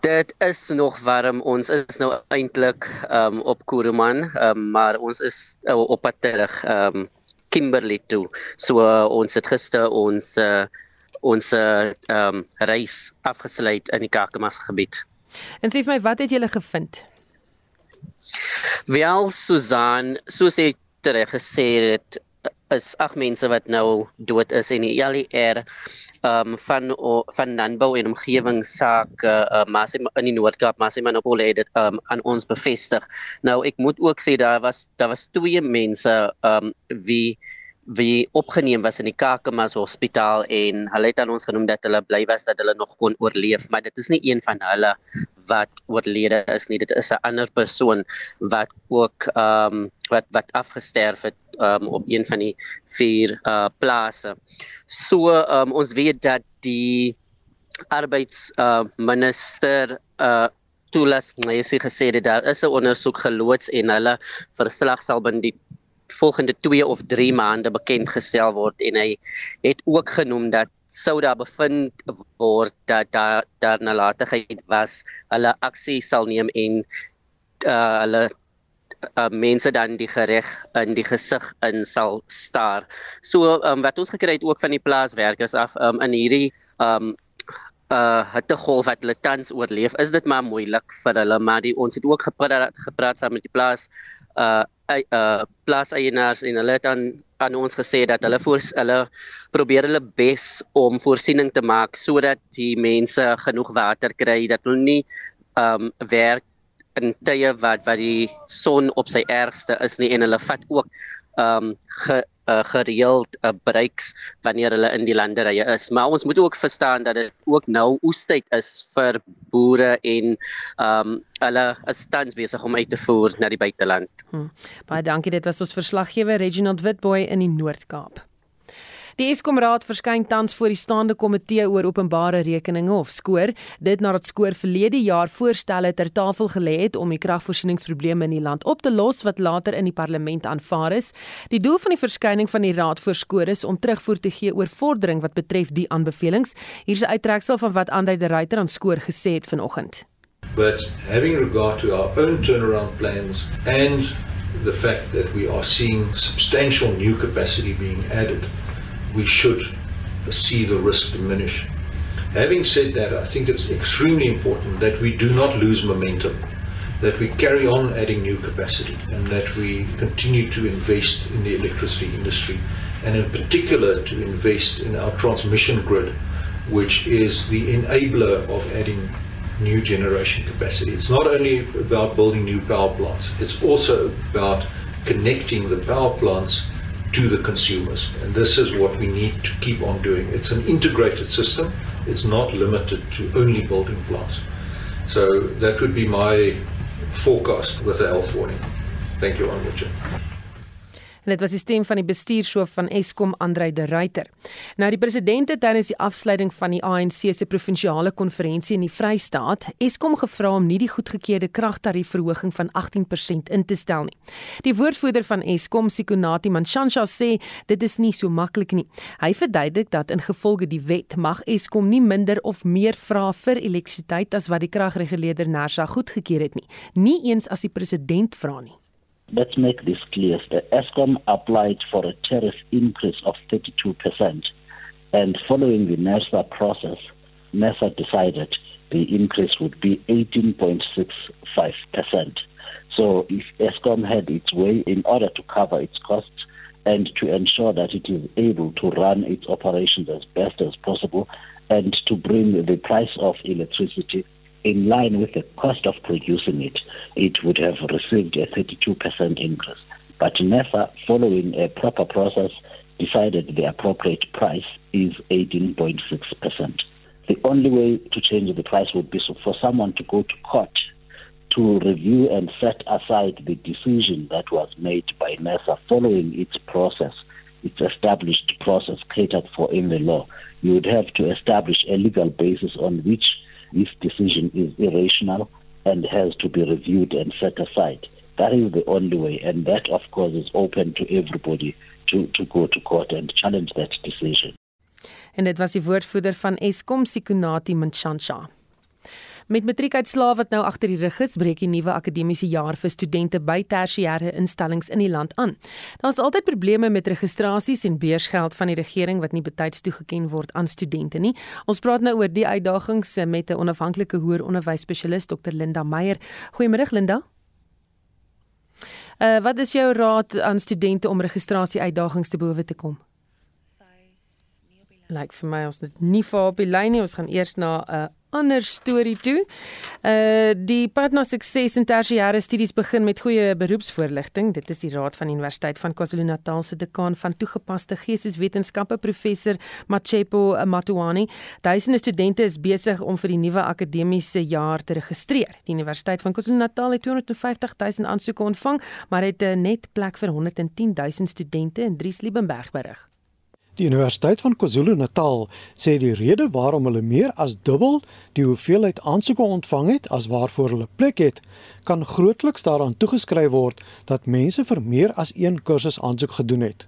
Dit is nog warm. Ons is nou eintlik um, op Kuruman, um, maar ons is uh, op pad terug um Kimberley toe. So uh, ons het gister ons uh, ons uh, um reis afgesluit in die Kakamas gebied. En sê vir my, wat het julle gevind? Wel Susan, soos jy reg gesê het, is ag mense wat nou dood is en die LER um van van landbou en omgewingsake uh, maar in die Noord-Kaap maar sy monopolie het um aan ons bevestig. Nou ek moet ook sê daar was daar was twee mense um wie wie opgeneem was in die Kakamas Hospitaal en hulle het aan ons genoem dat hulle bly was dat hulle nog kon oorleef, maar dit is nie een van hulle wat oorlede is nie. Dit is 'n ander persoon wat ook ehm um, wat wat afgesterf het um, op een van die vier uh plase. So um, ons weet dat die arbeids uh minister uh toelas my sê gesê dat daar is 'n ondersoek geloods en hulle verslag sal binne die volgende 2 of 3 maande bekend gestel word en hy het ook genoem dat sou daar bevind word dat daar daar nalatigheid was, hulle aksie sal neem en uh, hulle uh, mense dan die gereg in die gesig in sal staar. So um, wat ons gekry het ook van die plaaswerkers af um, in hierdie um uh hitte golf wat hulle tans oorleef, is dit maar moeilik vir hulle, maar die, ons het ook gepraat gepraat saam met die plaas uh uh plaaseienaars en hulle het aan aan ons gesê dat hulle voor hulle probeer hulle bes om voorsiening te maak sodat die mense genoeg water kry. Dat hulle nie um werk in tye wat wat die son op sy ergste is nie en hulle vat ook um ge, uh, gereeld uh, breaks wanneer hulle in die landerye is maar ons moet ook verstaan dat dit ook nou oestyd is vir boere en um hulle is tans besig om uit te voer na die buiteland. Hmm. Baie dankie dit was ons verslaggewer Reginald Witboy in die Noord-Kaap. Die Eskom Raad verskyn tans voor die staande komitee oor openbare rekeninge of skoor, dit nadat skoor verlede jaar voorstelle ter tafel gelê het om die kragvoorsieningsprobleme in die land op te los wat later in die parlement aanvaar is. Die doel van die verskyning van die Raad vir skoor is om terugvoer te gee oor vordering wat betref die aanbevelings. Hier's 'n uittreksel van wat Andre de Ruyter aan skoor gesê het vanoggend. But having regard to our own turnaround plans and the fact that we are seeing substantial new capacity being added we should see the risk diminish. Having said that, I think it's extremely important that we do not lose momentum, that we carry on adding new capacity, and that we continue to invest in the electricity industry, and in particular to invest in our transmission grid, which is the enabler of adding new generation capacity. It's not only about building new power plants, it's also about connecting the power plants to the consumers. And this is what we need to keep on doing. It's an integrated system. It's not limited to only building plants. So that would be my forecast with the health warning. Thank you, Honourable. En dit was die stem van die bestuurshoof van Eskom, Andrei de Ruyter. Nou die president het tydens die afsluiting van die ANC se provinsiale konferensie in die Vrystaat Eskom gevra om nie die goedgekeurde kragtariefverhoging van 18% in te stel nie. Die woordvoerder van Eskom, Sikonati Manshansha sê dit is nie so maklik nie. Hy verduidelik dat ingevolge die wet mag Eskom nie minder of meer vra vir elektrisiteit as wat die kragreguleerder Nersa goedgekeur het nie, nie eens as die president vra nie. Let's make this clear. The ESCOM applied for a tariff increase of 32%, and following the NERSA process, NERSA decided the increase would be 18.65%. So if ESCOM had its way in order to cover its costs and to ensure that it is able to run its operations as best as possible and to bring the price of electricity in line with the cost of producing it, it would have received a 32% increase. But NEFA, following a proper process, decided the appropriate price is 18.6%. The only way to change the price would be for someone to go to court to review and set aside the decision that was made by NESA following its process, its established process catered for in the law. You would have to establish a legal basis on which this decision is irrational and has to be reviewed and set aside. That is the only way, and that, of course, is open to everybody to, to go to court and challenge that decision. En dit was die woordvoerder van Eskom Sikunati Manchansha. Met matriekuitslae wat nou agter die rug is, breek die nuwe akademiese jaar vir studente by tersiêre instellings in die land aan. Daar's altyd probleme met registrasies en beursgeld van die regering wat nie betyds toegeken word aan studente nie. Ons praat nou oor die uitdagings met 'n onafhanklike hoër onderwysspesialis Dr Linda Meyer. Goeiemôre Linda. Uh, wat is jou raad aan studente om registrasie uitdagings te bowe te kom? Lyk like vir my ons is nie vir op die lyn nie. Ons gaan eers na 'n uh, ander storie toe. Uh die pad na sukses in tersiêre studies begin met goeie beroepsvoorligting. Dit is die Raad van Universiteit van KwaZulu-Natal se dekaan van toegepaste geesteswetenskappe professor Machepo Matuani. Duisende studente is besig om vir die nuwe akademiese jaar te registreer. Die Universiteit van KwaZulu-Natal het 250 000 aansoeke ontvang, maar het 'n net plek vir 110 000 studente in Dries Liebenberg berig. Die Universiteit van KwaZulu-Natal sê die rede waarom hulle meer as dubbel die hoeveelheid aansoeke ontvang het as waarvoor hulle plek het, kan grootliks daaraan toegeskryf word dat mense vir meer as een kursus aansoek gedoen het.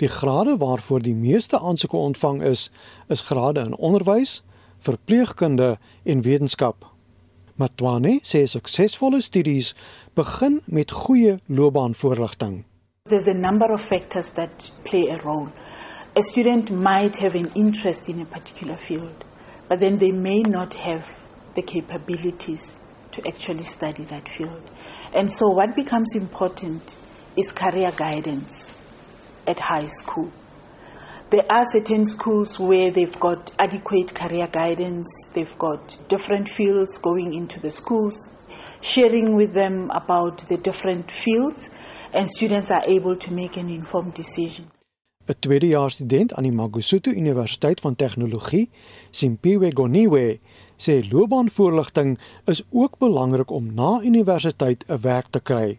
Die grade waarvoor die meeste aansoeke ontvang is, is grade in onderwys, verpleegkunde en wetenskap. Matwane sê suksesvolle studies begin met goeie loopbaanvoorligting. There's a number of factors that play a role. A student might have an interest in a particular field, but then they may not have the capabilities to actually study that field. And so, what becomes important is career guidance at high school. There are certain schools where they've got adequate career guidance, they've got different fields going into the schools, sharing with them about the different fields, and students are able to make an informed decision. 'n tweedejaars student aan die Magusutu Universiteit van Tegnologie, Simpiwe Goniwe, sê loopbaanvoorligting is ook belangrik om na universiteit 'n werk te kry.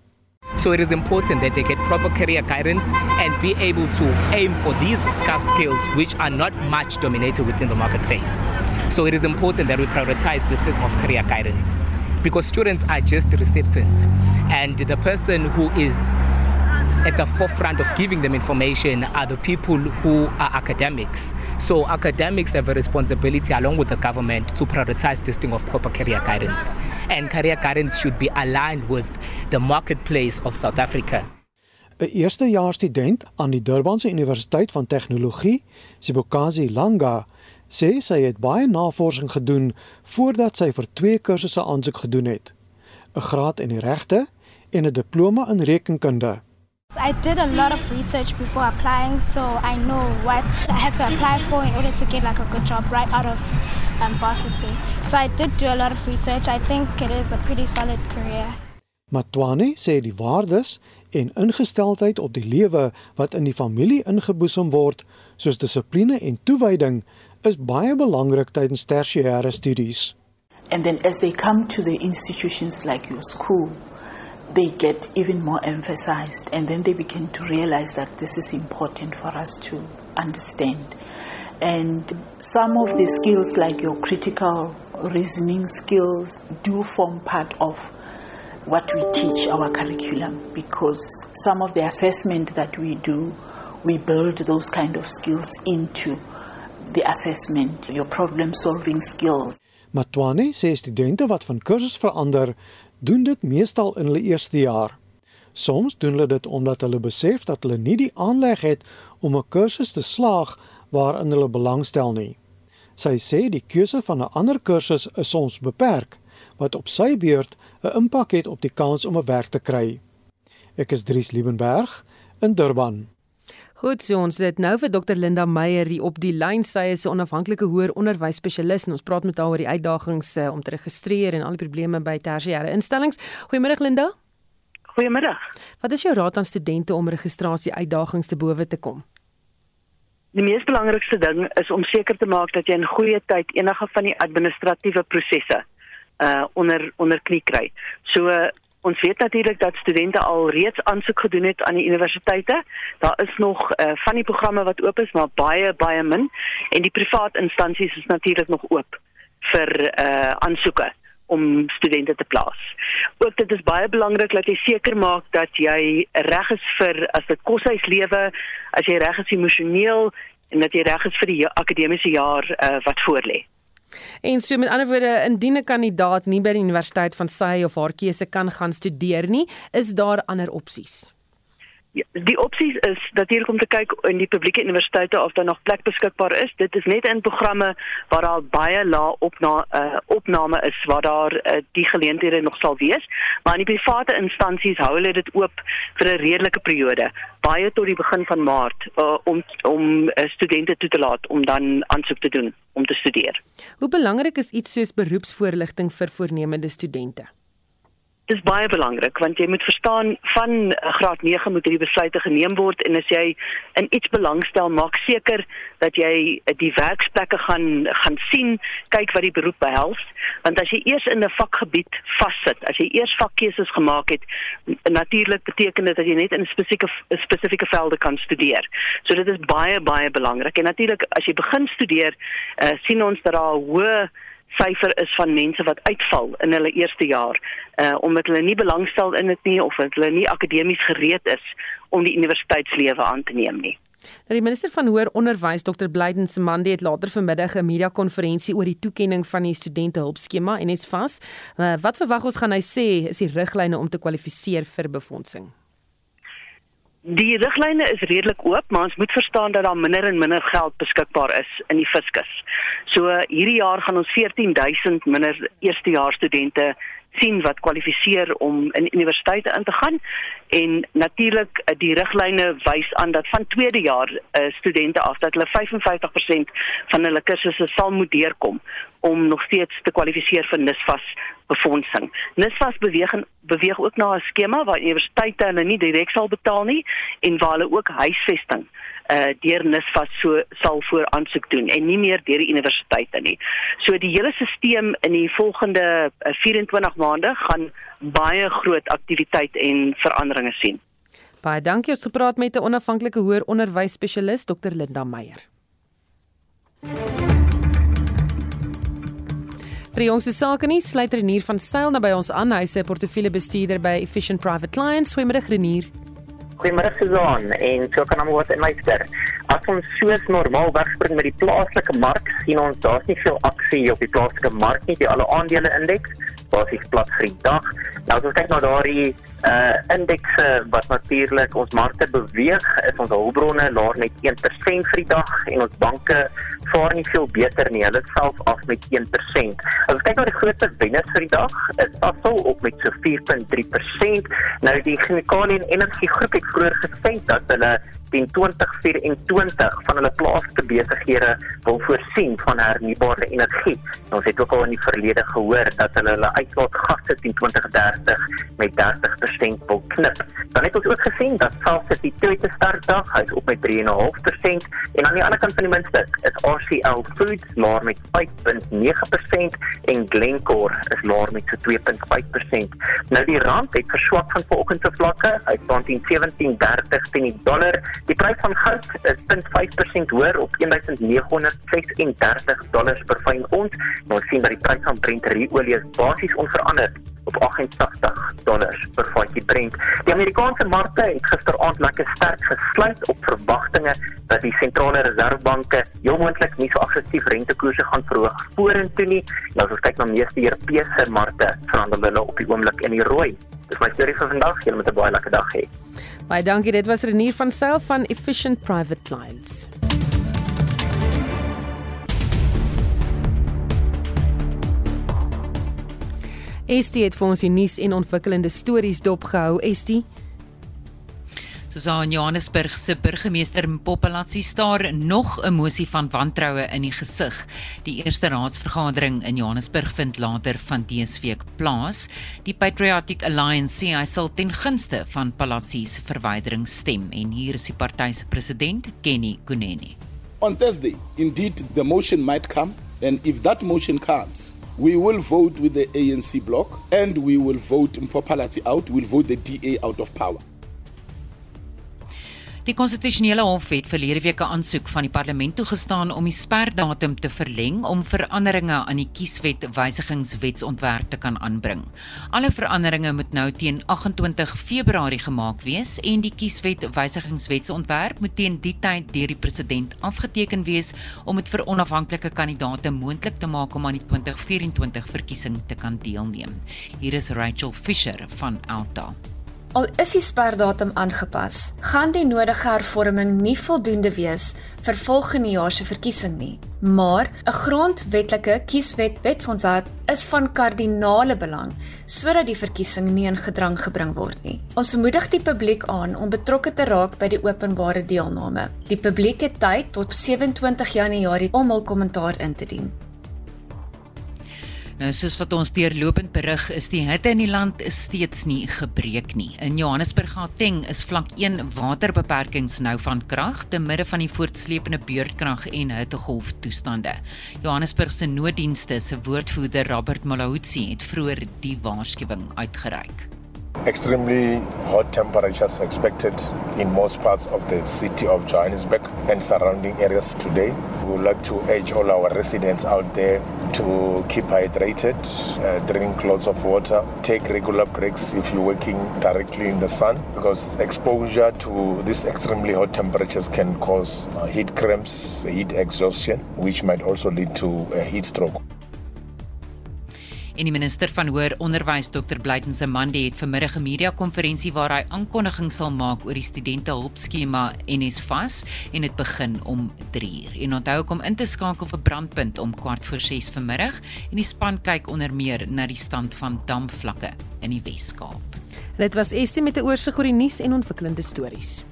So it is important that they get proper career guidance and be able to aim for these scarce skills which are not much dominated within the marketplace. So it is important that we prioritize this type of career guidance because students are just recipients and the person who is at the forefront of giving them information are the people who are academics. So academics have a responsibility along with the government to prioritize testing of proper career guidance. And career guidance should be aligned with the marketplace of South Africa. 'n Eerstejaars student aan die Durbanse Universiteit van Tegnologie, Sibokazi Langa, sê sy het baie navorsing gedoen voordat sy vir twee kursusse aansoek gedoen het: 'n graad in die regte en 'n diploma in rekenkunde. I did a lot of research before applying, so I know what I had to apply for in order to get like a good job right out of um, varsity. So I did do a lot of research. I think it is a pretty solid career. Matwane sê die waardes en ingesteldheid op die lewe wat in die familie ingeboesem word, soos dissipline en toewyding, is baie belangrik tydens tersiêre studies. And then as they come to the institutions like your school, they get even more emphasized and then they begin to realize that this is important for us to understand. And some of the skills like your critical reasoning skills do form part of what we teach our curriculum because some of the assessment that we do, we build those kind of skills into the assessment, your problem solving skills. Matwane sê studente wat van kursus verander, doen dit meestal in hulle eerste jaar. Soms doen hulle dit omdat hulle besef dat hulle nie die aanleg het om 'n kursus te slaag waarin hulle belangstel nie. Sy sê die keuse van 'n ander kursus is soms beperk wat op sy beurt 'n impak het op die kans om 'n werk te kry. Ek is Dries Liebenberg in Durban. Goed, so ons het nou vir Dr Linda Meyer hier op die lyn. Sy is 'n onafhanklike hoër onderwysspesialis en ons praat met haar oor die uitdagings uh, om te registreer en al die probleme by tersiêre instellings. Goeiemôre Linda. Goeiemôre. Wat is jou raad aan studente om registrasie uitdagings te bowe te kom? Die mees belangrikste ding is om seker te maak dat jy in goeie tyd enige van die administratiewe prosesse uh onder onder knie kry. So uh, ons weet natuurlik dat studente al reeds aansoek gedoen het aan die universiteite. Daar is nog uh van die programme wat oop is, maar baie baie min en die privaat instansies is natuurlik nog oop vir uh aansoeke om studente te plaas. Ook dit is baie belangrik dat jy seker maak dat jy reg is vir as dit koshuislewe, as jy reg is emosioneel en dat jy reg is vir die akademiese jaar uh, wat voorlê. En so met ander woorde, indien 'n kandidaat nie by die universiteit van sy of haar keuse kan gaan studeer nie, is daar ander opsies. Ja, die opsies is natuurlik om te kyk in die publieke universiteite of daar nog plek beskikbaar is. Dit is net in programme waar daar baie lae opna uh, opname is waar daar uh, die geleenthede nog sal wees, maar in die private instansies hou hulle dit oop vir 'n redelike periode, baie tot die begin van Maart uh, om om uh, studente toe te laat om dan aansoek te doen om te studeer. Hoe belangrik is iets soos beroepsvoorligting vir voornemende studente? Dis baie belangrik want jy moet verstaan van uh, graad 9 moet hierdie besluite geneem word en as jy in iets belangstel maak seker dat jy uh, die werksplekke gaan gaan sien kyk wat die beroep behels. Want as jy eers in 'n vakgebied vassit as jy eers vakkeuses gemaak het natuurlik beteken dit dat jy net in spesifieke spesifieke velde kan studeer. So dit is baie baie belangrik. En natuurlik as jy begin studeer uh, sien ons dat daar hoë syfer is van mense wat uitval in hulle eerste jaar uh omdat hulle nie belangstel in dit nie of hulle nie akademies gereed is om die universiteitslewe aan te neem nie. Nou die minister van hoër onderwys Dr Blyden Semandi het later vanmiddag 'n media konferensie oor die toekenning van die studente hulpskema en is vas. Uh, wat verwag ons gaan hy sê is die riglyne om te kwalifiseer vir befondsing? Die riglyne is redelik oop, maar ons moet verstaan dat daar minder en minder geld beskikbaar is in die fiskus. So hierdie jaar gaan ons 14000 minder eerstejaars studente sien wat kwalifiseer om in universiteite in te gaan en natuurlik eh, die riglyne wys aan dat van tweede jaar uh, studente af dat hulle 55% van hulle kursusse sal moet deurkom om nog steeds te kwalifiseer vir NSFAS befondsing. NSFAS beweeg beweeg ook na 'n skema waar universiteite hulle nie direk sal betaal nie en waar hulle ook huisvesting uh deur NSFAS so sal voor aansoek doen en nie meer deur die universiteite nie. So die hele stelsel in die volgende uh, 24 maande gaan baie groot aktiwiteit en veranderinge sien. Baie dankie ons gepraat met 'n onafhanklike hoër onderwysspesialis Dr Linda Meyer. Vir jongste sake nie sluit Renier van Sail naby ons aan. Hy 'n portefeuljebestuurder by Efficient Private Clients. Goeiemôre Renier. Goeiemôre Suzan en so kan ons wat in luister. As ons soos normaal wegspring met die plaaslike mark, sien ons daar's nie veel aksie op die plaaslike mark nie. Die alle aandele indeks basies plat die dag Nou as ons kyk na daardie uh indekse wat natuurlik ons markte beweeg, is ons hulpbronne laer met 1% vir die dag en ons banke vaar nie veel beter nie. Hulle self af met 1%. As ons kyk na die grootste wenners vir die dag, is Sasol op met so 4.3%. Nou die chemikalie en energie groep het vroeër gesê dat hulle teen 2024 van hulle plaaslike besighede wil voorsien van hernubare energie. Nou, ons het ook al in die verlede gehoor dat hulle hulle uitlaatgasse teen 2030 met 30% wil knip. Dan het ons ook gesien dat selfs die tweede startdag hy op met 3.5% en aan die ander kant van die muntstuk is RCL Foods laer met 5.9% en Glencore is laer met so 2.5%. Nou die rand het verswak van vanoggend se vlakke. Hy staan teen 17.30 teen die dollar Die prys van goud is 0.5% hoër op 1936 dollars per fyn ons. Nou sien dat die prys van Brent olie basies onveranderd op 88 dollars per vatjie Brent. Die Amerikaanse markte het gisteraand lekker sterk gesluit op verwagtinge dat die sentrale reservebanke heel moontlik nie so aggressief rentekoerse gaan verhoog vorentoe nie. Nou as ons kyk na meeste Europese markte, verhandel hulle op die oomblik in die rooi. Dis my storie vir vandag. Julle moet 'n baie lekker dag hê. Baie dankie. Dit was Renier van Sail van Efficient Private Clients. Estie het vir ons die nuus en ontwikkelende stories dopgehou. Estie Soos aan Johannesburg se burgemeester Mpopelatsi staar nog 'n mosie van wantroue in die gesig. Die eerste raadsvergadering in Johannesburg vind later van dese week plaas. Die Patriotic Alliance sê hy sal ten gunste van Palatsi se verwydering stem en hier is die party se president, Kenny Kuneni. On Thursday, indeed the motion might come and if that motion comes We will vote with the ANC bloc and we will vote Mpopalati out. We'll vote the DA out of power. Die konstitusionele hof het verlede week 'n aansoek van die parlement toegestaan om die sperdatum te verleng om veranderinge aan die kieswet wysigingswetsontwerp te kan aanbring. Alle veranderinge moet nou teen 28 Februarie gemaak wees en die kieswet wysigingswetsontwerp moet teen die tyd deur die president afgeteken wees om dit vir onafhanklike kandidaate moontlik te maak om aan die 2024 verkiesing te kan deelneem. Hier is Rachel Fisher van Alta. Al is die sperdatum aangepas, gaan die nodige hervorming nie voldoende wees vir volgende jaar se verkiesing nie. Maar 'n grondwetlike kieswet wetsontwerp is van kardinale belang sodat die verkiesing nie in gedrang gebring word nie. Ons moedig die publiek aan om betrokke te raak by die openbare deelname. Die publiek het tyd tot 27 Januarie om hul kommentaar in te dien. Nou soos wat ons deurlopend berig, is die hitte in die land steeds nie gebreek nie. In Johannesburg Gauteng is vlak 1 waterbeperkings nou van krag te midde van die voortsleepende beurtkrag en hittegolf toestande. Johannesburg se nooddienste se woordvoerder Robert Malahutsi het vroeër die waarskuwing uitgereik. Extremely hot temperatures expected in most parts of the city of Johannesburg and surrounding areas today. We would like to urge all our residents out there to keep hydrated, uh, drink lots of water, take regular breaks if you're working directly in the sun because exposure to these extremely hot temperatures can cause uh, heat cramps, heat exhaustion, which might also lead to a heat stroke. En die minister van Hoër Onderwys, Dr. Blyden Zamandi, het vanmiddag 'n media-konferensie waar hy aankondiging sal maak oor die studente hulpskema NSFAS en dit begin om 3uur. En onthou kom in te skakel vir brandpunt om kwart voor 6 vanmiddag en die span kyk onder meer na die stand van dampvlakke in die Wes-Kaap. Dit was Essie met 'n oorsig oor die nuus en ontwikkelende stories.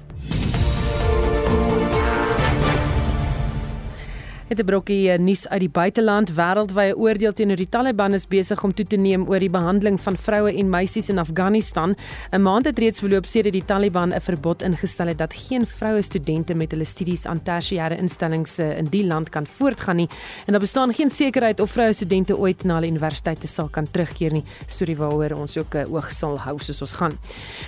Het 'n brokkie eh, nuus uit die buiteland wêreldwye oordeel teenoor die Taliban is besig om toe te neem oor die behandeling van vroue en meisies in Afghanistan. 'n Maand het reeds verloop sedert die Taliban 'n verbod ingestel het dat geen vroue studente met hulle studies aan tersiêre instellings eh, in die land kan voortgaan nie en daar bestaan geen sekerheid of vroue studente ooit na hulle universiteite sal kan terugkeer nie. Storie waaroor ons ook 'n eh, oog sal hou soos ons gaan.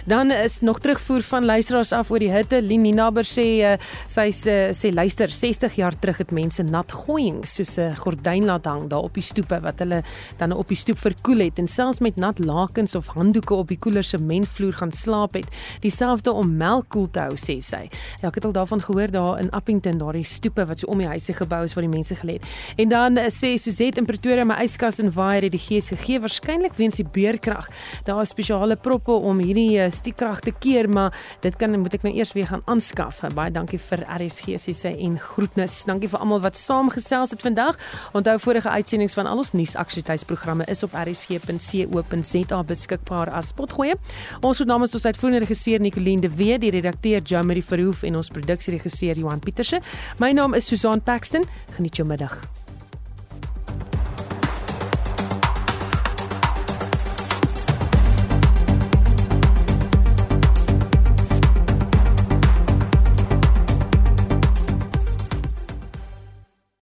Dan is nog terugvoer van luisteraars af oor die hitte. Linina Ber sê sy sê luister 60 jaar terug het mense nat gooiings soos 'n gordyn laat hang daar op die stoepe wat hulle dan op die stoep verkoel het en selfs met nat lakens of handdoeke op die koeler sementvloer gaan slaap het. Dieselfde om melk koel te hou sê sy. Ja, ek het al daarvan gehoor daar in Appington, daardie stoepe wat so om die huise gebou is waar die mense gelê het. En dan uh, sê Suzette in Pretoria my yskas en waier het die gees gegee waarskynlik weens die beerkrag. Daar is spesiale proppe om hierdie uh, stiekrag te keer, maar dit kan moet ek nou eers weer gaan aanskaf. Baie dankie vir RSG se en groetnis. Dankie vir almal wat saamgesels het vandag. Onthou vorige uitsendings van al ons nuusaktualiteitsprogramme is op rsg.co.za beskikbaar as potgoeie. Ons het namens ons uitvoerende regisseur Nicoline de Wet, die redakteur Jamie Verhoef en ons produksieregisseur Johan Pieterse. My naam is Susan Paxton. Geniet jou middag.